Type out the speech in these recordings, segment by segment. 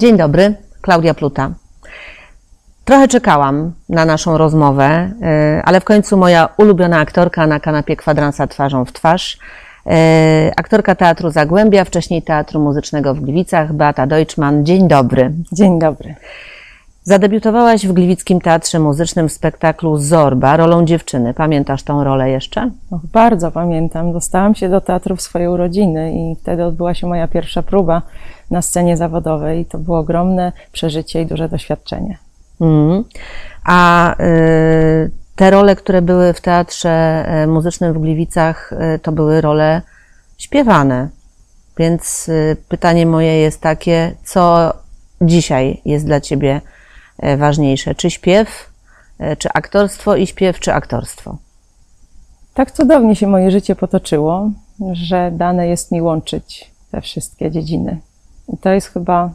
Dzień dobry, Klaudia Pluta. Trochę czekałam na naszą rozmowę, y, ale w końcu moja ulubiona aktorka na kanapie kwadransa twarzą w twarz. y, Aktorka Teatru Zagłębia, wcześniej Teatru Muzycznego w Gliwicach, Beata Deutschmann. Dzień dobry. Dzień dobry. Zadebiutowałaś w Gliwickim Teatrze Muzycznym w spektaklu Zorba rolą dziewczyny. Pamiętasz tą rolę jeszcze? Och, bardzo pamiętam. Dostałam się do teatru w swojej urodziny i wtedy odbyła się moja pierwsza próba na scenie zawodowej. To było ogromne przeżycie i duże doświadczenie. Mhm. A y, te role, które były w Teatrze y, Muzycznym w Gliwicach, y, to były role śpiewane. Więc y, pytanie moje jest takie, co dzisiaj jest dla Ciebie ważniejsze? Czy śpiew, y, czy aktorstwo i śpiew, czy aktorstwo? Tak cudownie się moje życie potoczyło, że dane jest mi łączyć te wszystkie dziedziny. I to jest chyba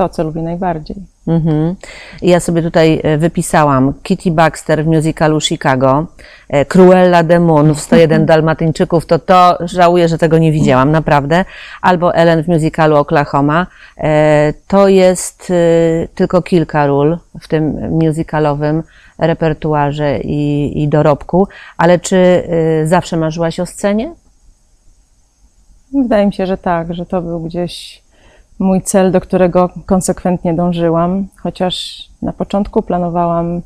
to, co lubię najbardziej. Mhm. Ja sobie tutaj e, wypisałam Kitty Baxter w musicalu Chicago, e, Cruella de Moon w 101 Dalmatyńczyków, to to żałuję, że tego nie widziałam, naprawdę. Albo Ellen w musicalu Oklahoma. E, To jest tylko kilka ról w tym musicalowym repertuarze i, i dorobku, ale czy zawsze marzyłaś o scenie? Wydaje mi się, że tak, że to był gdzieś mój cel, do którego konsekwentnie dążyłam, chociaż na początku planowałam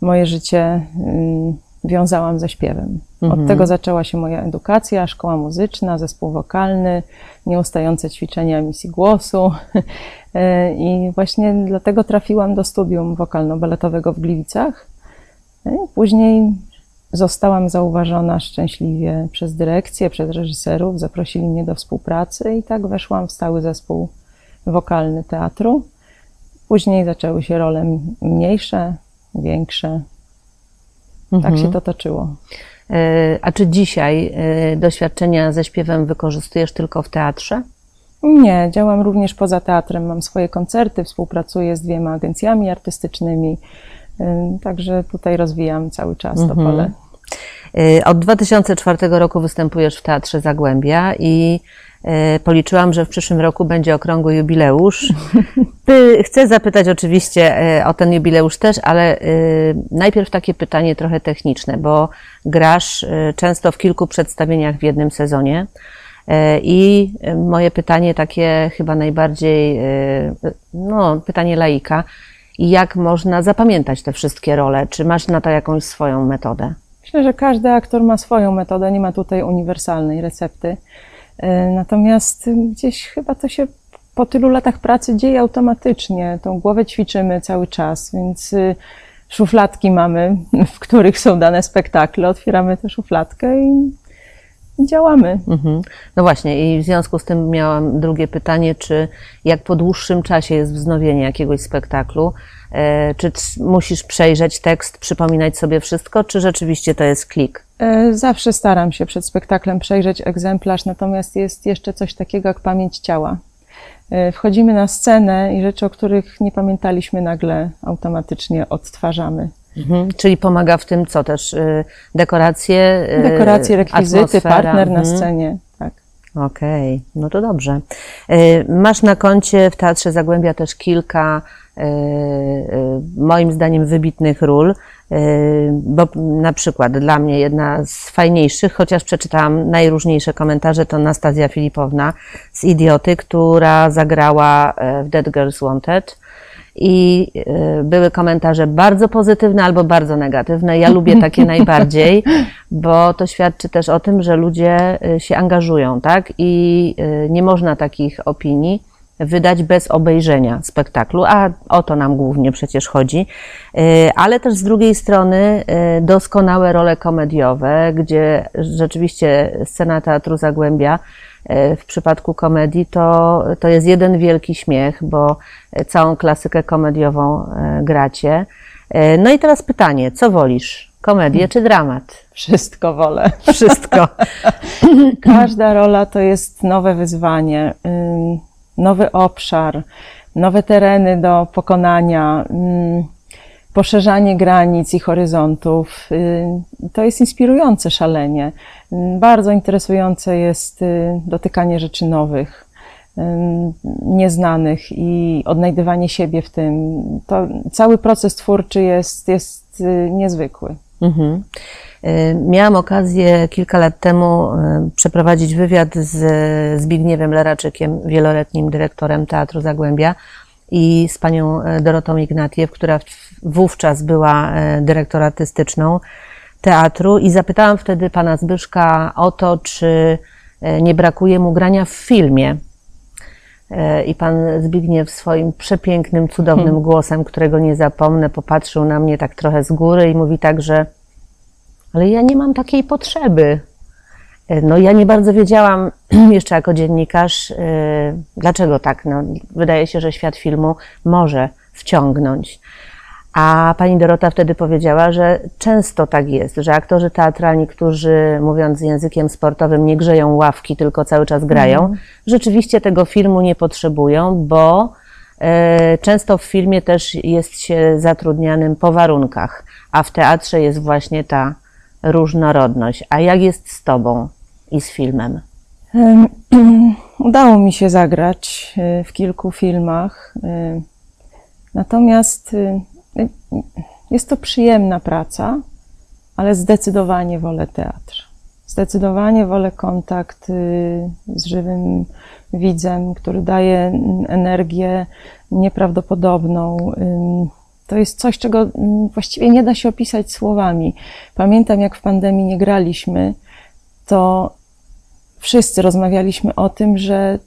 moje życie, ym, wiązałam ze śpiewem. Od tego zaczęła się moja edukacja, szkoła muzyczna, zespół wokalny, nieustające ćwiczenia emisji głosu. Y, I właśnie dlatego trafiłam do studium wokalno-baletowego w Gliwicach. Y, Później Zostałam zauważona szczęśliwie przez dyrekcję, przez reżyserów, zaprosili mnie do współpracy i tak weszłam w stały zespół wokalny teatru. Później zaczęły się role mniejsze, większe. Tak się to toczyło. E, A czy dzisiaj e, doświadczenia ze śpiewem wykorzystujesz tylko w teatrze? Nie, działam również poza teatrem. Mam swoje koncerty, współpracuję z dwiema agencjami artystycznymi. Ym, Także tutaj rozwijam cały czas to pole. Od 2004 roku występujesz w Teatrze Zagłębia i policzyłam, że w przyszłym roku będzie okrągły jubileusz. Chcę zapytać oczywiście y, o ten jubileusz też, ale y, najpierw takie pytanie trochę techniczne, bo grasz często w kilku przedstawieniach w jednym sezonie. I moje pytanie takie chyba najbardziej, no, pytanie laika. Jak można zapamiętać te wszystkie role? Czy masz na to jakąś swoją metodę? Myślę, że każdy aktor ma swoją metodę, nie ma tutaj uniwersalnej recepty. E, Natomiast gdzieś chyba to się po tylu latach pracy dzieje automatycznie. Tą głowę ćwiczymy cały czas, więc y, szufladki mamy, w których są dane spektakle. Otwieramy tę szufladkę i działamy. Mhm. No właśnie, i w związku z tym miałam drugie pytanie, czy jak po dłuższym czasie jest wznowienie jakiegoś spektaklu, e, czy musisz przejrzeć tekst, przypominać sobie wszystko, czy rzeczywiście to jest klik? E, Zawsze staram się przed spektaklem przejrzeć egzemplarz, natomiast jest jeszcze coś takiego jak pamięć ciała. E, Wchodzimy na scenę i rzeczy, o których nie pamiętaliśmy, nagle automatycznie odtwarzamy. Mhm. Czyli pomaga w tym co też? y, Dekoracje? y, Dekoracje, rekwizyty, atmosfera? partner na Mhm. scenie. Tak. Okej, no to dobrze. Y, Masz na koncie w Teatrze Zagłębia też kilka, moim zdaniem, wybitnych ról, bo na przykład dla mnie jedna z fajniejszych, chociaż przeczytałam najróżniejsze komentarze, to Nastazja Filipowna z Idioty, która zagrała y, w Dead Girls Wanted. I y, były komentarze bardzo pozytywne albo bardzo negatywne. Ja lubię takie najbardziej, bo to świadczy też o tym, że ludzie y, się angażują, tak? I nie można takich opinii wydać bez obejrzenia spektaklu, a o to nam głównie przecież chodzi. Y, Ale też z drugiej strony y, doskonałe role komediowe, gdzie rzeczywiście scena Teatru Zagłębia y, w przypadku komedii to, to jest jeden wielki śmiech, bo całą klasykę komediową gracie. No i teraz pytanie, co wolisz? Komedię czy dramat? Wszystko wolę. Wszystko. Każda rola to jest nowe wyzwanie, nowy obszar, nowe tereny do pokonania, ym, poszerzanie granic i horyzontów. Ym, To jest inspirujące szalenie. Ym, Bardzo interesujące jest y, dotykanie rzeczy nowych. nieznanych i odnajdywanie siebie w tym. To cały proces twórczy jest, jest y, niezwykły. Mhm. Y, Miałam okazję kilka lat temu y, przeprowadzić wywiad z Zbigniewem Leraczykiem, wieloletnim dyrektorem Teatru Zagłębia i z panią y, Dorotą Ignatiew, która wówczas była dyrektor artystyczną teatru i zapytałam wtedy pana Zbyszka o to, czy nie brakuje mu grania w filmie. Y, I pan Zbigniew swoim przepięknym, cudownym głosem, którego nie zapomnę, popatrzył na mnie tak trochę z góry i mówi tak, że ale ja nie mam takiej potrzeby. E, No, ja nie bardzo wiedziałam, jeszcze jako dziennikarz, e, dlaczego tak. No, wydaje się, że świat filmu może wciągnąć. A pani Dorota wtedy powiedziała, że często tak jest, że aktorzy teatralni, którzy mówiąc językiem sportowym nie grzeją ławki, tylko cały czas grają, rzeczywiście tego filmu nie potrzebują, bo e, często w filmie też jest się zatrudnianym po warunkach, a w teatrze jest właśnie ta różnorodność. A jak jest z tobą i z filmem? Udało mi się zagrać y, w kilku filmach. y, Natomiast y, jest to przyjemna praca, ale zdecydowanie wolę teatr. Zdecydowanie wolę kontakt y, z żywym widzem, który daje energię nieprawdopodobną. To jest coś, czego właściwie nie da się opisać słowami. Pamiętam, jak w pandemii nie graliśmy, to wszyscy rozmawialiśmy o tym, że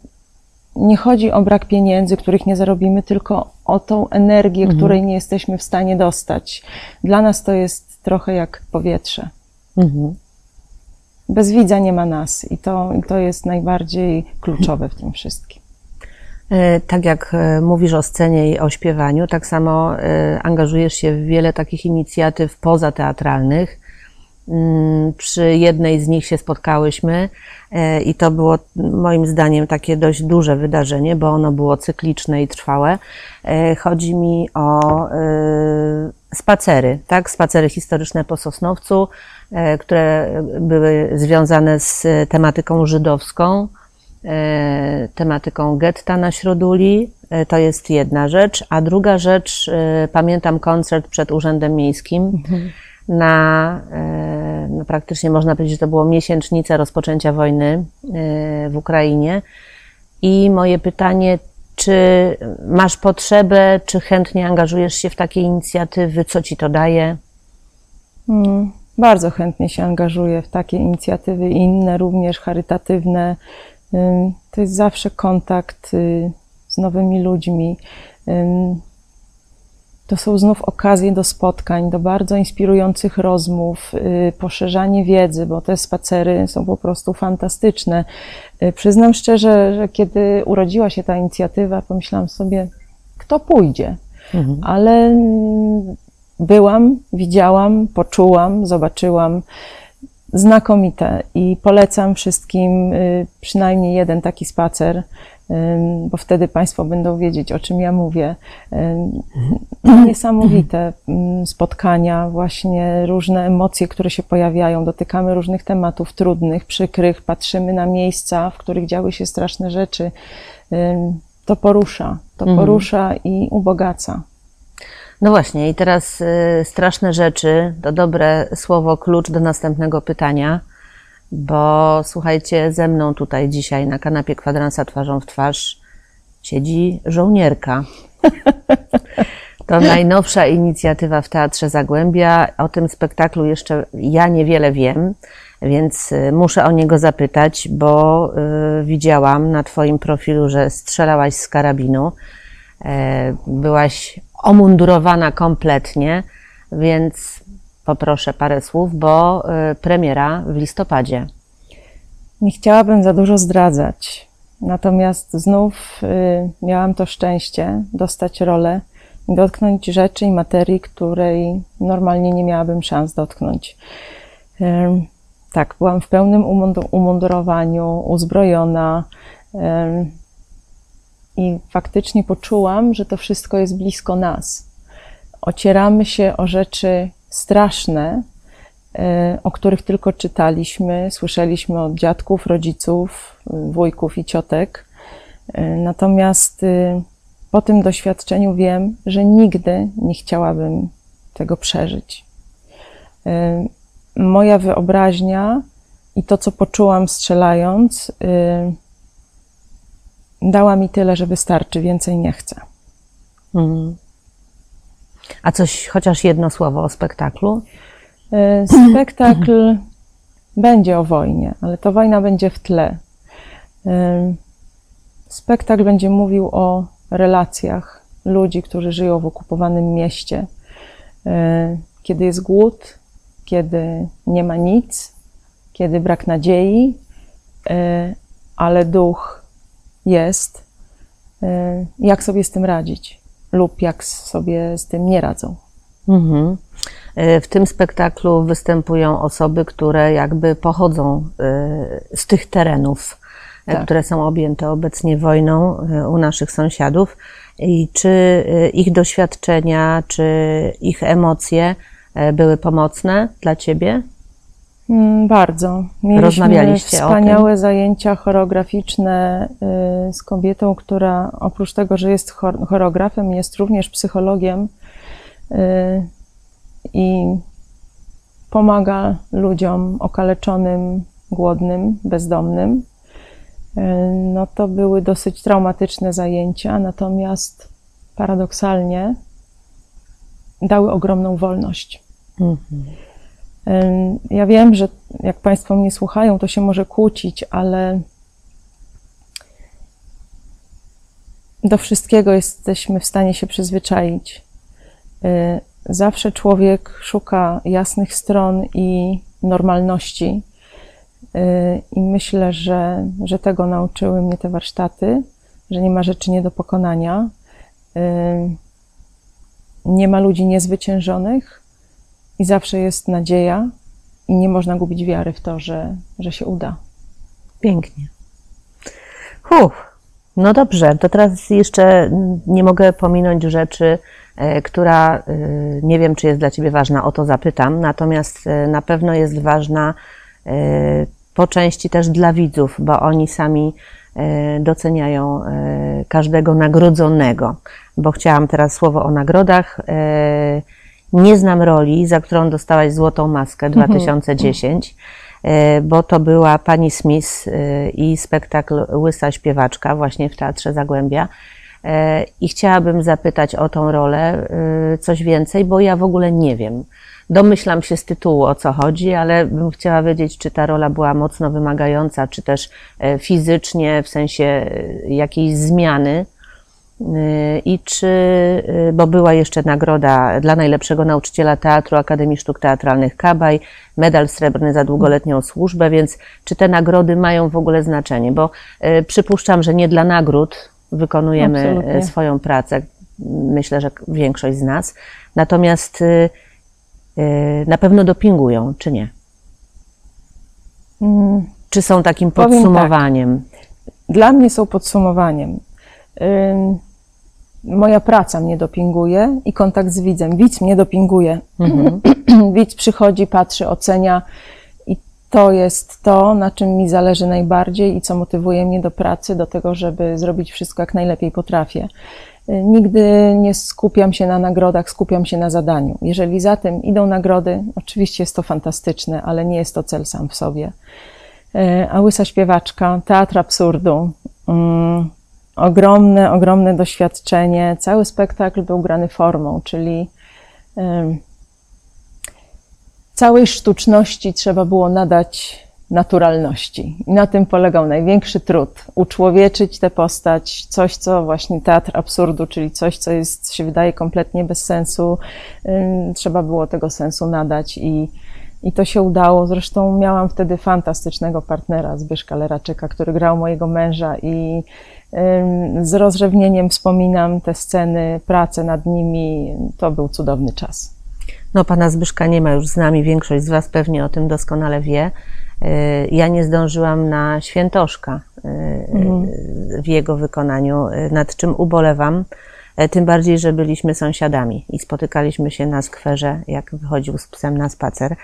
nie chodzi o brak pieniędzy, których nie zarobimy, tylko o tą energię, której nie jesteśmy w stanie dostać. Dla nas to jest trochę jak powietrze. Mhm. Bez widza nie ma nas i to, to jest najbardziej kluczowe w tym wszystkim. E, Tak jak e, mówisz o scenie i o śpiewaniu, tak samo e, angażujesz się w wiele takich inicjatyw pozateatralnych. Mm, Przy jednej z nich się spotkałyśmy e, i to było moim zdaniem takie dość duże wydarzenie, bo ono było cykliczne i trwałe. E, Chodzi mi o e, spacery, tak? Spacery historyczne po Sosnowcu, które były związane z tematyką żydowską tematyką getta na Środuli. To jest jedna rzecz. A druga rzecz, pamiętam koncert przed Urzędem Miejskim na, e, no praktycznie można powiedzieć, że to było miesięcznicę rozpoczęcia wojny e, w Ukrainie. I moje pytanie, czy masz potrzebę, czy chętnie angażujesz się w takie inicjatywy? Co ci to daje? Mm, Bardzo chętnie się angażuję w takie inicjatywy inne, również charytatywne. To jest zawsze kontakt y, z nowymi ludźmi. To są znów okazje do spotkań, do bardzo inspirujących rozmów, y, poszerzanie wiedzy, bo te spacery są po prostu fantastyczne. Y, Przyznam szczerze, że kiedy urodziła się ta inicjatywa, pomyślałam sobie, kto pójdzie? ale mm, byłam, widziałam, poczułam, zobaczyłam. Znakomite i polecam wszystkim y, przynajmniej jeden taki spacer, ym, bo wtedy Państwo będą wiedzieć, o czym ja mówię. Ym, Niesamowite ym, spotkania, właśnie różne emocje, które się pojawiają. Dotykamy różnych tematów trudnych, przykrych, patrzymy na miejsca, w których działy się straszne rzeczy. To porusza, to porusza i ubogaca. No właśnie, i teraz y, straszne rzeczy to dobre słowo klucz do następnego pytania, bo słuchajcie, ze mną tutaj dzisiaj na kanapie kwadransa twarzą w twarz siedzi żołnierka. To najnowsza inicjatywa w Teatrze Zagłębia. O tym spektaklu jeszcze ja niewiele wiem, więc y, muszę o niego zapytać, bo y, widziałam na Twoim profilu, że strzelałaś z karabinu. E, Byłaś omundurowana kompletnie, więc poproszę parę słów, bo y, premiera w listopadzie. Nie chciałabym za dużo zdradzać, natomiast znów y, miałam to szczęście dostać rolę i dotknąć rzeczy i materii, której normalnie nie miałabym szans dotknąć. Tak, byłam w pełnym umundu- umundurowaniu, uzbrojona i faktycznie poczułam, że to wszystko jest blisko nas. Ocieramy się o rzeczy straszne, e, o których tylko czytaliśmy, słyszeliśmy od dziadków, rodziców, wujków i ciotek. Natomiast y, po tym doświadczeniu wiem, że nigdy nie chciałabym tego przeżyć. Moja wyobraźnia i to, co poczułam strzelając, dała mi tyle, że wystarczy, więcej nie chcę. Mhm. A coś, chociaż jedno słowo o spektaklu? E, spektakl będzie o wojnie, ale to wojna będzie w tle. E, spektakl będzie mówił o relacjach ludzi, którzy żyją w okupowanym mieście. E, kiedy jest głód, kiedy nie ma nic, kiedy brak nadziei, ale duch jest. Jak sobie z tym radzić? lub jak sobie z tym nie radzą. Mhm. E, w tym spektaklu występują osoby, które jakby pochodzą e, z tych terenów, tak. które są objęte obecnie wojną u naszych sąsiadów. I czy ich doświadczenia, czy ich emocje były pomocne dla ciebie? Mm, bardzo. Mieliśmy Rozmawialiście wspaniałe zajęcia choreograficzne y, z kobietą, która oprócz tego, że jest choreografem, jest również psychologiem y, i pomaga ludziom okaleczonym, głodnym, bezdomnym. Y, no to były dosyć traumatyczne zajęcia, natomiast paradoksalnie dały ogromną wolność. Mhm. Ja wiem, że jak Państwo mnie słuchają, to się może kłócić, ale do wszystkiego jesteśmy w stanie się przyzwyczaić. Y, zawsze człowiek szuka jasnych stron i normalności. Y, I myślę, że, że tego nauczyły mnie te warsztaty, że nie ma rzeczy nie do pokonania. Y, nie ma ludzi niezwyciężonych, i zawsze jest nadzieja i nie można gubić wiary w to, że, że się uda. Pięknie. Huh. No dobrze, to teraz jeszcze nie mogę pominąć rzeczy, e, która e, nie wiem, czy jest dla Ciebie ważna, o to zapytam, natomiast e, na pewno jest ważna po części też dla widzów, bo oni sami doceniają każdego nagrodzonego. Bo chciałam teraz słowo o nagrodach. Nie znam roli, za którą dostałaś złotą maskę 2010, mhm. e, bo to była pani Smith e, i spektakl Łysa śpiewaczka właśnie w Teatrze Zagłębia. E, I chciałabym zapytać o tą rolę coś więcej, bo ja w ogóle nie wiem. Domyślam się z tytułu o co chodzi, ale bym chciała wiedzieć, czy ta rola była mocno wymagająca, czy też fizycznie, w sensie jakiejś zmiany I czy, y, bo była jeszcze nagroda dla najlepszego nauczyciela teatru Akademii Sztuk Teatralnych Kabaj, medal srebrny za długoletnią służbę, więc czy te nagrody mają w ogóle znaczenie? Bo y, przypuszczam, że nie dla nagród wykonujemy Absolutnie. swoją pracę, myślę, że większość z nas, natomiast na pewno dopingują, czy nie? Mm. Czy są takim tak. podsumowaniem? Tak. Dla mnie są podsumowaniem moja praca mnie dopinguje i kontakt z widzem. Widz mnie dopinguje. Mhm. Widz przychodzi, patrzy, ocenia i to jest to, na czym mi zależy najbardziej i co motywuje mnie do pracy, do tego, żeby zrobić wszystko jak najlepiej potrafię. Nigdy nie skupiam się na nagrodach, skupiam się na zadaniu. Jeżeli za tym idą nagrody, oczywiście jest to fantastyczne, ale nie jest to cel sam w sobie. E, a łysa śpiewaczka, teatr absurdu, mm, ogromne, ogromne doświadczenie. Cały spektakl był grany formą, czyli całej sztuczności trzeba było nadać naturalności. I na tym polegał największy trud. Uczłowieczyć tę postać, coś, co właśnie teatr absurdu, czyli coś, co jest, się wydaje kompletnie bez sensu. Trzeba było tego sensu nadać i, i to się udało. Zresztą miałam wtedy fantastycznego partnera, Zbyszka Leraczyka, który grał mojego męża i z rozrzewnieniem wspominam te sceny, pracę nad nimi. To był cudowny czas. No, pana Zbyszka nie ma już z nami, większość z Was pewnie o tym doskonale wie. Y, ja nie zdążyłam na świętoszka y, mhm. w jego wykonaniu, y, nad czym ubolewam. Tym bardziej, że byliśmy sąsiadami i spotykaliśmy się na skwerze, jak wychodził z psem na spacer.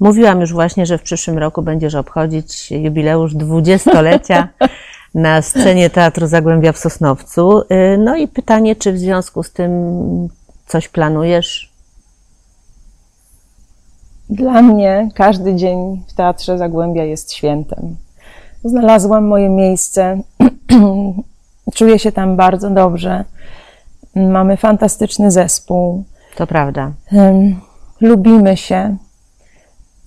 Mówiłam już właśnie, że w przyszłym roku będziesz obchodzić jubileusz dwudziestolecia na scenie Teatru Zagłębia w Sosnowcu. Y, No i pytanie, czy w związku z tym coś planujesz? Dla mnie każdy dzień w Teatrze Zagłębia jest świętem. Znalazłam moje miejsce, czuję się tam bardzo dobrze. Mamy fantastyczny zespół, To prawda. Lubimy się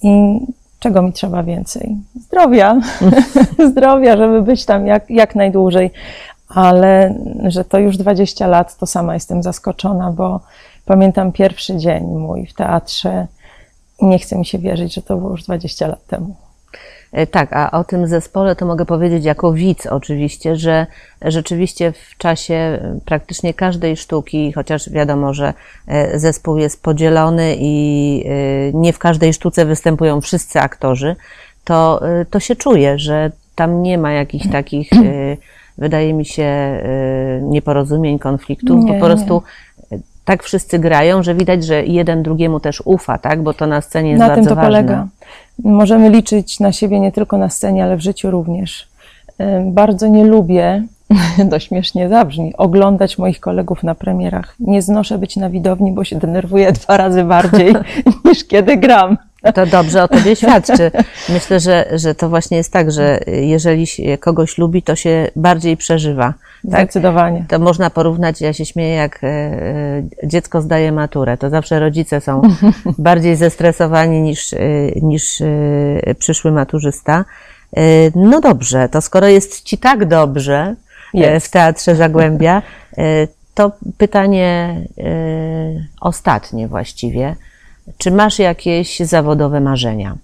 i czego mi trzeba więcej? Zdrowia. Zdrowia, żeby być tam jak, jak najdłużej. Ale że to już 20 lat, to sama jestem zaskoczona, bo pamiętam pierwszy dzień mój w teatrze i nie chce mi się wierzyć, że to było już 20 lat temu. E, Tak, a o tym zespole to mogę powiedzieć jako widz oczywiście, że rzeczywiście w czasie e, praktycznie każdej sztuki, chociaż wiadomo, że e, zespół jest podzielony i nie w każdej sztuce występują wszyscy aktorzy, to, to się czuje, że tam nie ma jakichś takich, wydaje mi się, nieporozumień, konfliktów, Nie, po prostu e, tak wszyscy grają, że widać, że jeden drugiemu też ufa, tak? Bo to na scenie jest na bardzo tym to ważne. polega. Możemy liczyć na siebie nie tylko na scenie, ale w życiu również. Bardzo nie lubię, to śmiesznie zabrzmi, oglądać moich kolegów na premierach. Nie znoszę być na widowni, bo się denerwuję dwa razy bardziej niż kiedy gram. To dobrze o tobie świadczy. Myślę, że, że to właśnie jest tak, że jeżeli się kogoś lubi, to się bardziej przeżywa. Tak? Zdecydowanie. To można porównać, ja się śmieję, jak e, e, dziecko zdaje maturę. To zawsze rodzice są bardziej zestresowani niż, e, niż przyszły maturzysta. No dobrze, to skoro jest ci tak dobrze Jest. w Teatrze Zagłębia, to pytanie ostatnie właściwie. Czy masz jakieś zawodowe marzenia?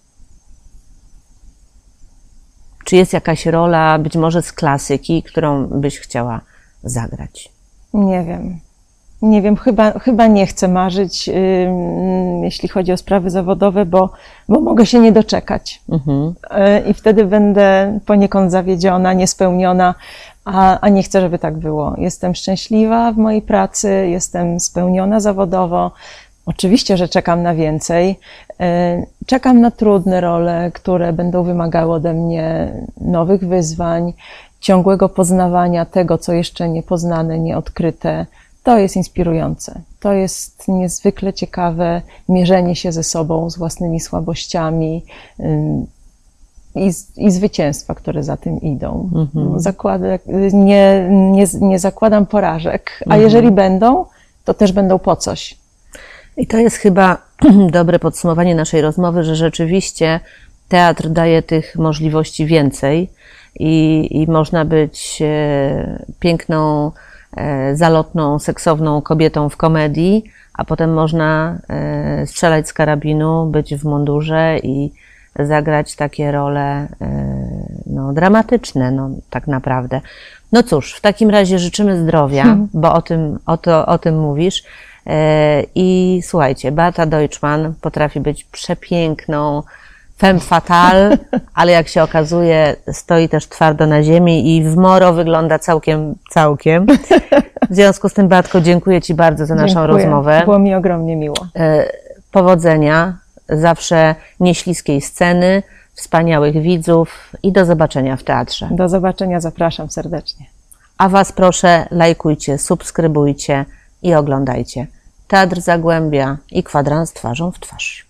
Czy jest jakaś rola, być może z klasyki, którą byś chciała zagrać? Nie wiem. Nie wiem, chyba, chyba nie chcę marzyć, ym, jeśli chodzi o sprawy zawodowe, bo, bo mogę się nie doczekać. Mhm. Y, I wtedy będę poniekąd zawiedziona, niespełniona, a, a nie chcę, żeby tak było. Jestem szczęśliwa w mojej pracy, jestem spełniona zawodowo. Oczywiście, że czekam na więcej. Y, Czekam na trudne role, które będą wymagały ode mnie nowych wyzwań, ciągłego poznawania tego, co jeszcze niepoznane, nieodkryte. To jest inspirujące. To jest niezwykle ciekawe mierzenie się ze sobą, z własnymi słabościami, i, i zwycięstwa, które za tym idą. Zakładek, nie, nie, nie zakładam porażek, a jeżeli będą, to też będą po coś. I to jest chyba dobre podsumowanie naszej rozmowy, że rzeczywiście teatr daje tych możliwości więcej i, i można być e, piękną, e, zalotną, seksowną kobietą w komedii, a potem można e, strzelać z karabinu, być w mundurze i zagrać takie role no, dramatyczne, no, tak naprawdę. No cóż, w takim razie życzymy zdrowia, bo o tym, o, to, o tym mówisz. E, I słuchajcie, Beata Deutschmann potrafi być przepiękną femme fatale, ale jak się okazuje, stoi też twardo na ziemi i w moro wygląda całkiem, całkiem. W związku z tym, Beatko, dziękuję Ci bardzo za naszą Dziękuję. rozmowę. Było mi ogromnie miło. E, Powodzenia, zawsze nieśliskiej sceny, wspaniałych widzów i do zobaczenia w teatrze. Do zobaczenia, zapraszam serdecznie. A Was proszę, lajkujcie, subskrybujcie i oglądajcie. Teatr Zagłębia i kwadrans twarzą w twarz.